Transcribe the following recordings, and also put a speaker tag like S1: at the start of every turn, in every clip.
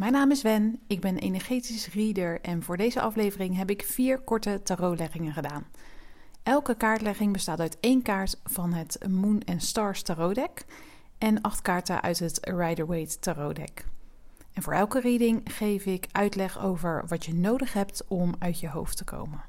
S1: Mijn naam is Wen, ik ben energetisch reader en voor deze aflevering heb ik vier korte tarotleggingen gedaan. Elke kaartlegging bestaat uit één kaart van het Moon and Stars tarot deck en acht kaarten uit het Rider-Waite tarot deck. En voor elke reading geef ik uitleg over wat je nodig hebt om uit je hoofd te komen.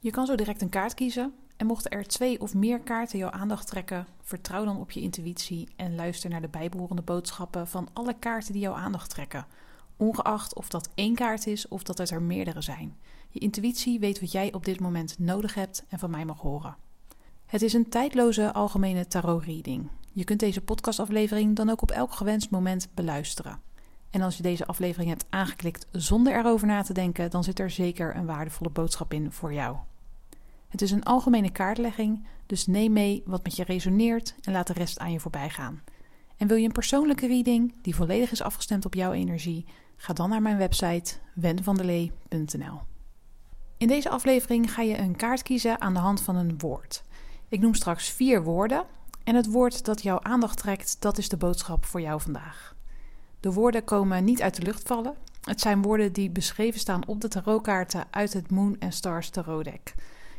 S1: Je kan zo direct een kaart kiezen en mochten er twee of meer kaarten jouw aandacht trekken, vertrouw dan op je intuïtie en luister naar de bijbehorende boodschappen van alle kaarten die jouw aandacht trekken, ongeacht of dat één kaart is of dat het er meerdere zijn. Je intuïtie weet wat jij op dit moment nodig hebt en van mij mag horen. Het is een tijdloze algemene tarot-reading. Je kunt deze podcastaflevering dan ook op elk gewenst moment beluisteren. En als je deze aflevering hebt aangeklikt zonder erover na te denken, dan zit er zeker een waardevolle boodschap in voor jou. Het is een algemene kaartlegging, dus neem mee wat met je resoneert en laat de rest aan je voorbij gaan. En wil je een persoonlijke reading die volledig is afgestemd op jouw energie? Ga dan naar mijn website wenvandelee.nl. In deze aflevering ga je een kaart kiezen aan de hand van een woord. Ik noem straks vier woorden en het woord dat jouw aandacht trekt, dat is de boodschap voor jou vandaag. De woorden komen niet uit de lucht vallen. Het zijn woorden die beschreven staan op de tarotkaarten uit het Moon and Stars tarot deck.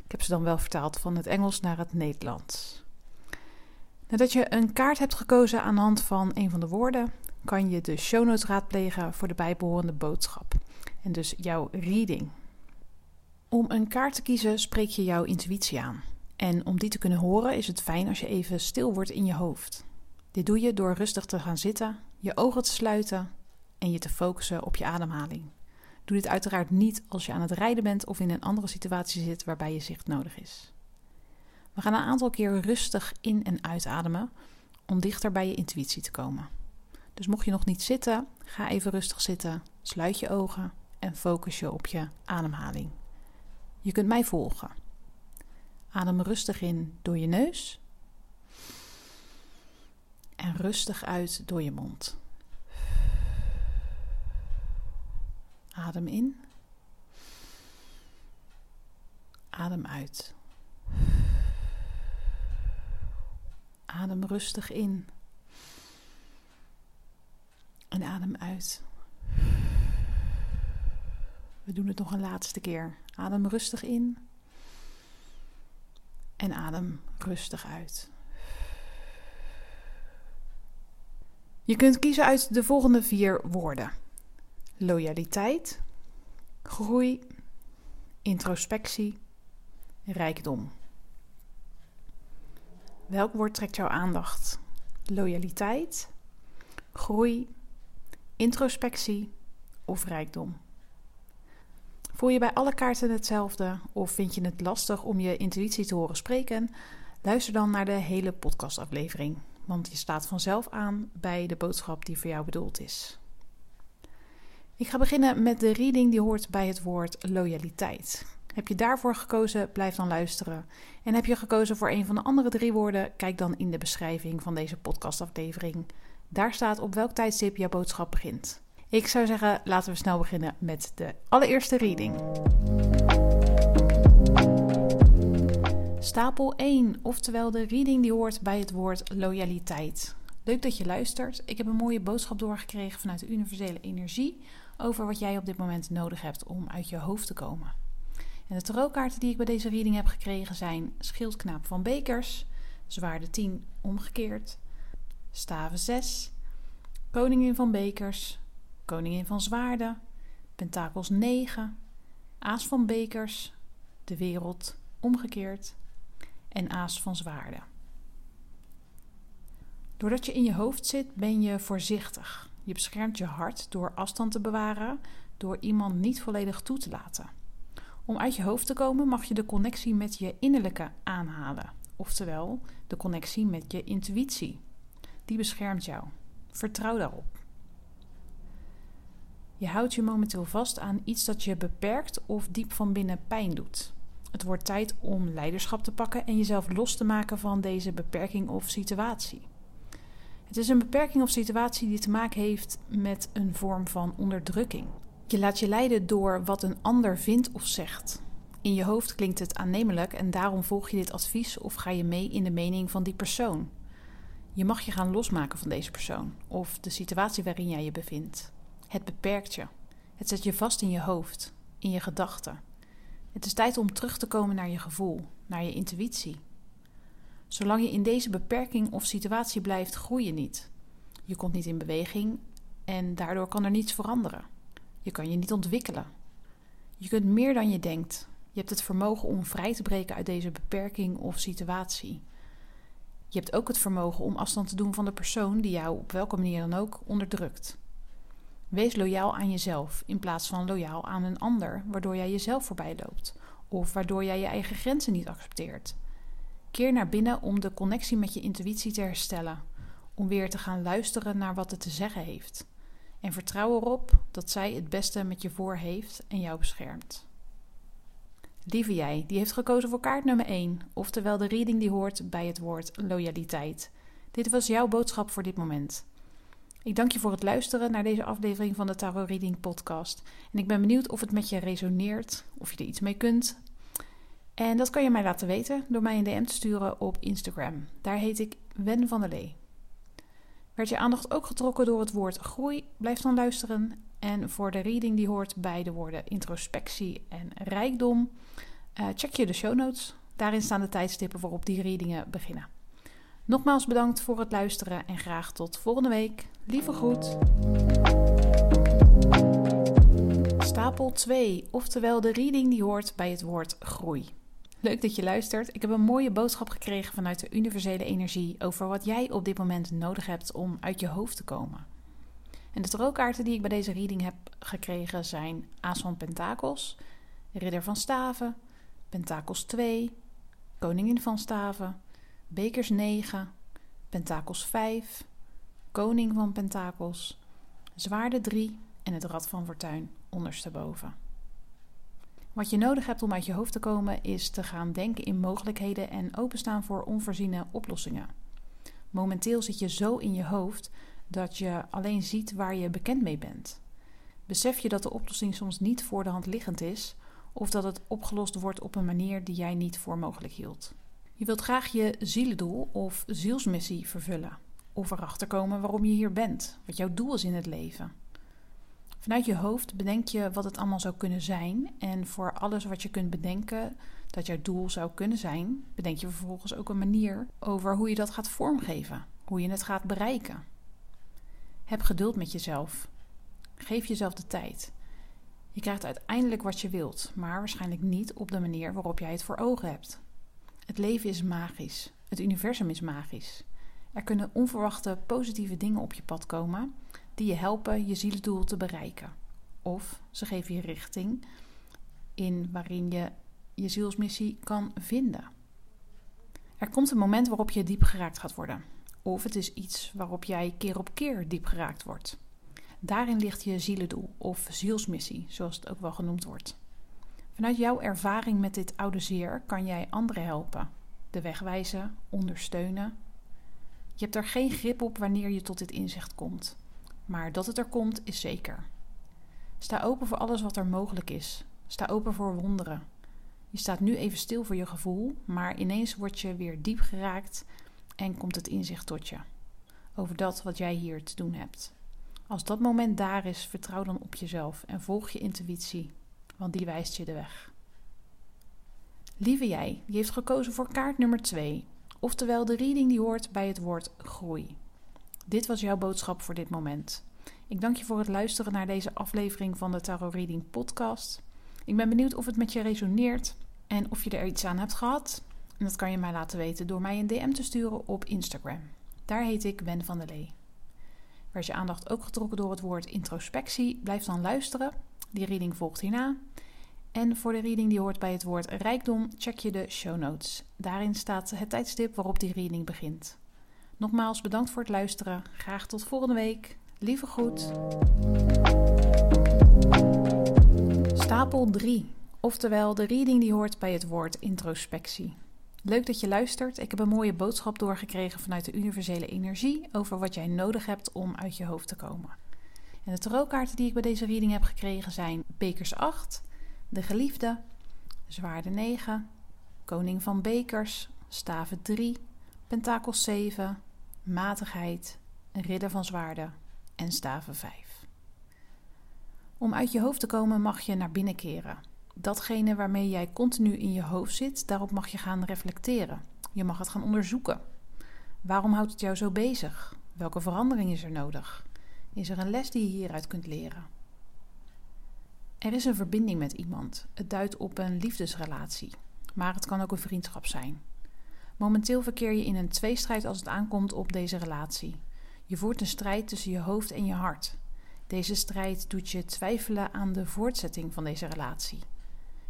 S1: Ik heb ze dan wel vertaald van het Engels naar het Nederlands. Nadat je een kaart hebt gekozen aan de hand van een van de woorden, kan je de show notes raadplegen voor de bijbehorende boodschap. En dus jouw reading. Om een kaart te kiezen spreek je jouw intuïtie aan. En om die te kunnen horen is het fijn als je even stil wordt in je hoofd. Dit doe je door rustig te gaan zitten, je ogen te sluiten en je te focussen op je ademhaling. Doe dit uiteraard niet als je aan het rijden bent of in een andere situatie zit waarbij je zicht nodig is. We gaan een aantal keer rustig in- en uitademen om dichter bij je intuïtie te komen. Dus mocht je nog niet zitten, ga even rustig zitten, sluit je ogen en focus je op je ademhaling. Je kunt mij volgen. Adem rustig in door je neus en rustig uit door je mond. Adem in. Adem uit. Adem rustig in. En adem uit. We doen het nog een laatste keer. Adem rustig in. En adem rustig uit. Je kunt kiezen uit de volgende vier woorden: loyaliteit, groei, introspectie, rijkdom. Welk woord trekt jouw aandacht? Loyaliteit, groei, introspectie of rijkdom? Voel je bij alle kaarten hetzelfde of vind je het lastig om je intuïtie te horen spreken? Luister dan naar de hele podcastaflevering, want je staat vanzelf aan bij de boodschap die voor jou bedoeld is. Ik ga beginnen met de reading die hoort bij het woord loyaliteit. Heb je daarvoor gekozen, blijf dan luisteren. En heb je gekozen voor een van de andere drie woorden, kijk dan in de beschrijving van deze podcastaflevering. Daar staat op welk tijdstip jouw boodschap begint. Ik zou zeggen, laten we snel beginnen met de allereerste reading. Stapel 1, oftewel de reading die hoort bij het woord loyaliteit. Leuk dat je luistert. Ik heb een mooie boodschap doorgekregen vanuit de universele energie over wat jij op dit moment nodig hebt om uit je hoofd te komen. En de tarotkaarten die ik bij deze reading heb gekregen zijn Schildknaap van Bekers, Zwaarde 10 omgekeerd, Staven 6, Koningin van Bekers, Koningin van Zwaarden, Pentakels 9, Aas van Bekers, De Wereld omgekeerd en Aas van Zwaarden. Doordat je in je hoofd zit, ben je voorzichtig. Je beschermt je hart door afstand te bewaren, door iemand niet volledig toe te laten. Om uit je hoofd te komen mag je de connectie met je innerlijke aanhalen, oftewel de connectie met je intuïtie. Die beschermt jou. Vertrouw daarop. Je houdt je momenteel vast aan iets dat je beperkt of diep van binnen pijn doet. Het wordt tijd om leiderschap te pakken en jezelf los te maken van deze beperking of situatie. Het is een beperking of situatie die te maken heeft met een vorm van onderdrukking. Je laat je leiden door wat een ander vindt of zegt. In je hoofd klinkt het aannemelijk en daarom volg je dit advies of ga je mee in de mening van die persoon. Je mag je gaan losmaken van deze persoon of de situatie waarin jij je bevindt. Het beperkt je. Het zet je vast in je hoofd, in je gedachten. Het is tijd om terug te komen naar je gevoel, naar je intuïtie. Zolang je in deze beperking of situatie blijft, groei je niet. Je komt niet in beweging en daardoor kan er niets veranderen. Je kan je niet ontwikkelen. Je kunt meer dan je denkt. Je hebt het vermogen om vrij te breken uit deze beperking of situatie. Je hebt ook het vermogen om afstand te doen van de persoon die jou op welke manier dan ook onderdrukt. Wees loyaal aan jezelf in plaats van loyaal aan een ander, waardoor jij jezelf voorbij loopt of waardoor jij je eigen grenzen niet accepteert. Keer naar binnen om de connectie met je intuïtie te herstellen, om weer te gaan luisteren naar wat het te zeggen heeft. En vertrouw erop dat zij het beste met je voor heeft en jou beschermt. Lieve jij, die heeft gekozen voor kaart nummer 1, oftewel de reading die hoort bij het woord loyaliteit. Dit was jouw boodschap voor dit moment. Ik dank je voor het luisteren naar deze aflevering van de Tarot Reading Podcast. En ik ben benieuwd of het met je resoneert, of je er iets mee kunt. En dat kan je mij laten weten door mij een DM te sturen op Instagram. Daar heet ik Wen van der Lee. Werd je aandacht ook getrokken door het woord groei? Blijf dan luisteren. En voor de reading die hoort bij de woorden introspectie en rijkdom, uh, check je de show notes. Daarin staan de tijdstippen waarop die readingen beginnen. Nogmaals bedankt voor het luisteren en graag tot volgende week. Lieve groet. Stapel 2, oftewel de reading die hoort bij het woord groei. Leuk dat je luistert. Ik heb een mooie boodschap gekregen vanuit de universele energie over wat jij op dit moment nodig hebt om uit je hoofd te komen. En de tarotkaarten die ik bij deze reading heb gekregen zijn Aas van Pentakels, Ridder van Staven, Pentakels 2, Koningin van Staven, Bekers 9, Pentakels 5, Koning van Pentakels, Zwaarde 3 en het Rad van Fortuin ondersteboven. Wat je nodig hebt om uit je hoofd te komen is te gaan denken in mogelijkheden en openstaan voor onvoorziene oplossingen. Momenteel zit je zo in je hoofd dat je alleen ziet waar je bekend mee bent. Besef je dat de oplossing soms niet voor de hand liggend is of dat het opgelost wordt op een manier die jij niet voor mogelijk hield. Je wilt graag je zielendoel of zielsmissie vervullen of erachter komen waarom je hier bent, wat jouw doel is in het leven. Vanuit je hoofd bedenk je wat het allemaal zou kunnen zijn. En voor alles wat je kunt bedenken dat jouw doel zou kunnen zijn, bedenk je vervolgens ook een manier over hoe je dat gaat vormgeven, hoe je het gaat bereiken. Heb geduld met jezelf. Geef jezelf de tijd. Je krijgt uiteindelijk wat je wilt, maar waarschijnlijk niet op de manier waarop jij het voor ogen hebt. Het leven is magisch. Het universum is magisch. Er kunnen onverwachte positieve dingen op je pad komen die je helpen je zieldoel te bereiken. Of ze geven je richting in waarin je je zielsmissie kan vinden. Er komt een moment waarop je diep geraakt gaat worden. Of het is iets waarop jij keer op keer diep geraakt wordt. Daarin ligt je zielendoel of zielsmissie, zoals het ook wel genoemd wordt. Vanuit jouw ervaring met dit oude zeer kan jij anderen helpen, de weg wijzen, ondersteunen. Je hebt er geen grip op wanneer je tot dit inzicht komt. Maar dat het er komt is zeker. Sta open voor alles wat er mogelijk is. Sta open voor wonderen. Je staat nu even stil voor je gevoel, maar ineens word je weer diep geraakt en komt het inzicht tot je over dat wat jij hier te doen hebt. Als dat moment daar is, vertrouw dan op jezelf en volg je intuïtie, want die wijst je de weg. Lieve jij, die heeft gekozen voor kaart nummer 2, oftewel de reading die hoort bij het woord groei. Dit was jouw boodschap voor dit moment. Ik dank je voor het luisteren naar deze aflevering van de Tarot Reading Podcast. Ik ben benieuwd of het met je resoneert en of je er iets aan hebt gehad. En dat kan je mij laten weten door mij een DM te sturen op Instagram. Daar heet ik Wen van der Lee. Werd je aandacht ook getrokken door het woord introspectie? Blijf dan luisteren. Die reading volgt hierna. En voor de reading die hoort bij het woord rijkdom, check je de show notes. Daarin staat het tijdstip waarop die reading begint. Nogmaals bedankt voor het luisteren. Graag tot volgende week. Lieve groet. Stapel 3, oftewel de reading die hoort bij het woord introspectie. Leuk dat je luistert. Ik heb een mooie boodschap doorgekregen vanuit de universele energie over wat jij nodig hebt om uit je hoofd te komen. En de tarotkaarten die ik bij deze reading heb gekregen zijn Bekers 8, De Geliefde, Zwaarde 9, Koning van Bekers, Staven 3, Pentakels 7, Matigheid, Ridder van Zwaarden en Staven 5. Om uit je hoofd te komen mag je naar binnen keren. Datgene waarmee jij continu in je hoofd zit, daarop mag je gaan reflecteren. Je mag het gaan onderzoeken. Waarom houdt het jou zo bezig? Welke verandering is er nodig? Is er een les die je hieruit kunt leren? Er is een verbinding met iemand. Het duidt op een liefdesrelatie, maar het kan ook een vriendschap zijn. Momenteel verkeer je in een tweestrijd als het aankomt op deze relatie. Je voert een strijd tussen je hoofd en je hart. Deze strijd doet je twijfelen aan de voortzetting van deze relatie.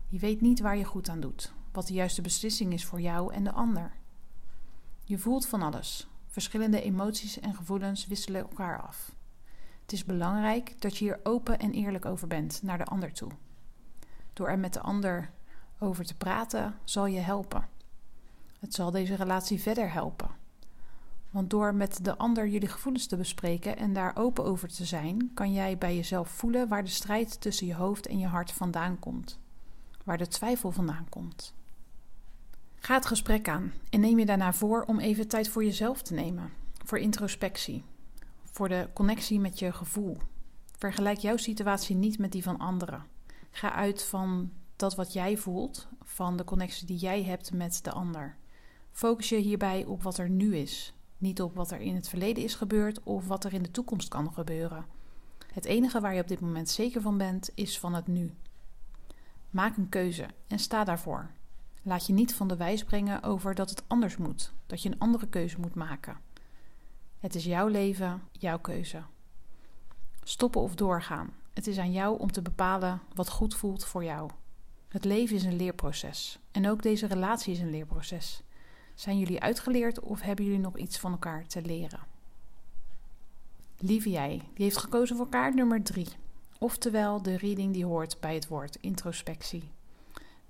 S1: Je weet niet waar je goed aan doet, wat de juiste beslissing is voor jou en de ander. Je voelt van alles. Verschillende emoties en gevoelens wisselen elkaar af. Het is belangrijk dat je hier open en eerlijk over bent naar de ander toe. Door er met de ander over te praten zal je helpen. Het zal deze relatie verder helpen. Want door met de ander jullie gevoelens te bespreken en daar open over te zijn, kan jij bij jezelf voelen waar de strijd tussen je hoofd en je hart vandaan komt. Waar de twijfel vandaan komt. Ga het gesprek aan en neem je daarna voor om even tijd voor jezelf te nemen. Voor introspectie. Voor de connectie met je gevoel. Vergelijk jouw situatie niet met die van anderen. Ga uit van dat wat jij voelt, van de connectie die jij hebt met de ander. Focus je hierbij op wat er nu is, niet op wat er in het verleden is gebeurd of wat er in de toekomst kan gebeuren. Het enige waar je op dit moment zeker van bent, is van het nu. Maak een keuze en sta daarvoor. Laat je niet van de wijs brengen over dat het anders moet, dat je een andere keuze moet maken. Het is jouw leven, jouw keuze. Stoppen of doorgaan. Het is aan jou om te bepalen wat goed voelt voor jou. Het leven is een leerproces en ook deze relatie is een leerproces. Zijn jullie uitgeleerd of hebben jullie nog iets van elkaar te leren? Lieve jij, die heeft gekozen voor kaart nummer 3. Oftewel de reading die hoort bij het woord introspectie.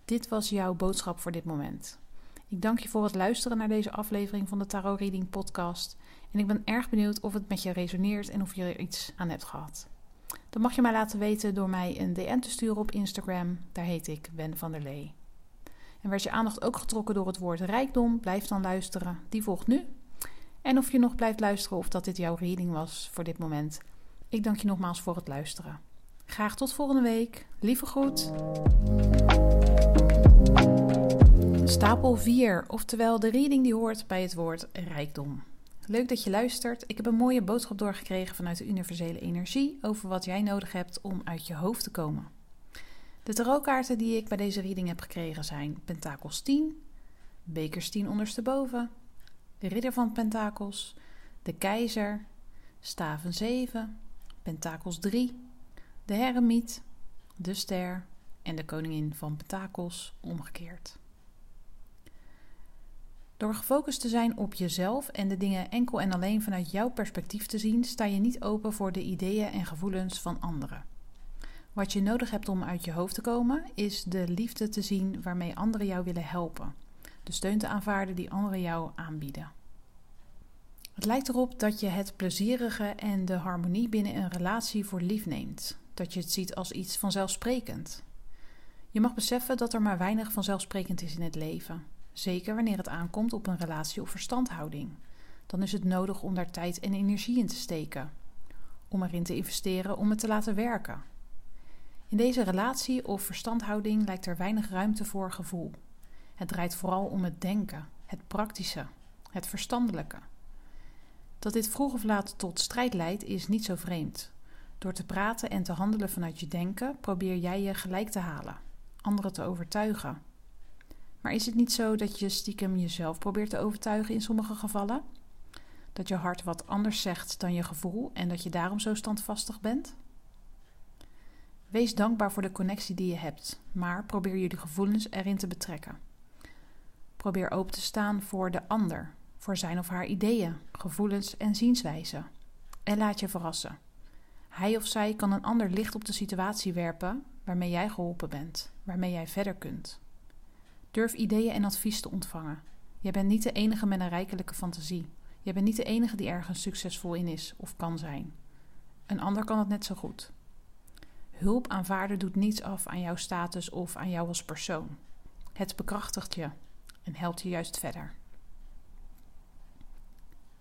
S1: Dit was jouw boodschap voor dit moment. Ik dank je voor het luisteren naar deze aflevering van de Tarot Reading Podcast. En ik ben erg benieuwd of het met je resoneert en of je er iets aan hebt gehad. Dat mag je mij laten weten door mij een DM te sturen op Instagram. Daar heet ik Ben van der Lee. En werd je aandacht ook getrokken door het woord rijkdom, blijf dan luisteren. Die volgt nu. En of je nog blijft luisteren of dat dit jouw reading was voor dit moment. Ik dank je nogmaals voor het luisteren. Graag tot volgende week. Lieve groet. Stapel 4, oftewel de reading die hoort bij het woord rijkdom. Leuk dat je luistert. Ik heb een mooie boodschap doorgekregen vanuit de universele energie over wat jij nodig hebt om uit je hoofd te komen. De tarotkaarten die ik bij deze reading heb gekregen zijn Pentakels 10, Bekers 10 ondersteboven, de Ridder van Pentakels, de Keizer, Staven 7, Pentakels 3, de Heremiet, de Ster en de Koningin van Pentakels omgekeerd. Door gefocust te zijn op jezelf en de dingen enkel en alleen vanuit jouw perspectief te zien, sta je niet open voor de ideeën en gevoelens van anderen. Wat je nodig hebt om uit je hoofd te komen, is de liefde te zien waarmee anderen jou willen helpen. De steun te aanvaarden die anderen jou aanbieden. Het lijkt erop dat je het plezierige en de harmonie binnen een relatie voor lief neemt. Dat je het ziet als iets vanzelfsprekend. Je mag beseffen dat er maar weinig vanzelfsprekend is in het leven. Zeker wanneer het aankomt op een relatie of verstandhouding. Dan is het nodig om daar tijd en energie in te steken. Om erin te investeren om het te laten werken. In deze relatie of verstandhouding lijkt er weinig ruimte voor gevoel. Het draait vooral om het denken, het praktische, het verstandelijke. Dat dit vroeg of laat tot strijd leidt is niet zo vreemd. Door te praten en te handelen vanuit je denken probeer jij je gelijk te halen, anderen te overtuigen. Maar is het niet zo dat je stiekem jezelf probeert te overtuigen in sommige gevallen? Dat je hart wat anders zegt dan je gevoel en dat je daarom zo standvastig bent? Wees dankbaar voor de connectie die je hebt, maar probeer jullie gevoelens erin te betrekken. Probeer open te staan voor de ander, voor zijn of haar ideeën, gevoelens en zienswijzen. En laat je verrassen. Hij of zij kan een ander licht op de situatie werpen waarmee jij geholpen bent, waarmee jij verder kunt. Durf ideeën en advies te ontvangen. Jij bent niet de enige met een rijkelijke fantasie. Jij bent niet de enige die ergens succesvol in is of kan zijn. Een ander kan het net zo goed. Hulp aanvaarden doet niets af aan jouw status of aan jou als persoon. Het bekrachtigt je en helpt je juist verder.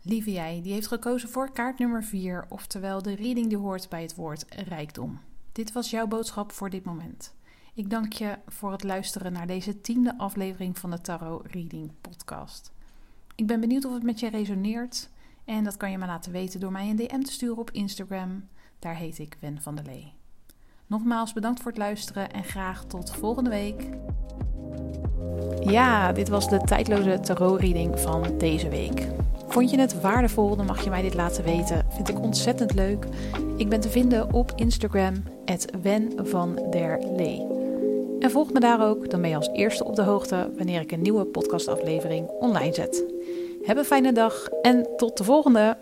S1: Lieve jij, die heeft gekozen voor kaart nummer 4, oftewel de reading die hoort bij het woord rijkdom. Dit was jouw boodschap voor dit moment. Ik dank je voor het luisteren naar deze tiende aflevering van de Tarot Reading Podcast. Ik ben benieuwd of het met je resoneert en dat kan je me laten weten door mij een DM te sturen op Instagram. Daar heet ik Wen van der Lee. Nogmaals bedankt voor het luisteren en graag tot volgende week. Ja, dit was de tijdloze tarot-reading van deze week. Vond je het waardevol, dan mag je mij dit laten weten. Vind ik ontzettend leuk. Ik ben te vinden op Instagram, Wen van der Lee. En volg me daar ook, dan ben je als eerste op de hoogte wanneer ik een nieuwe podcastaflevering online zet. Heb een fijne dag en tot de volgende!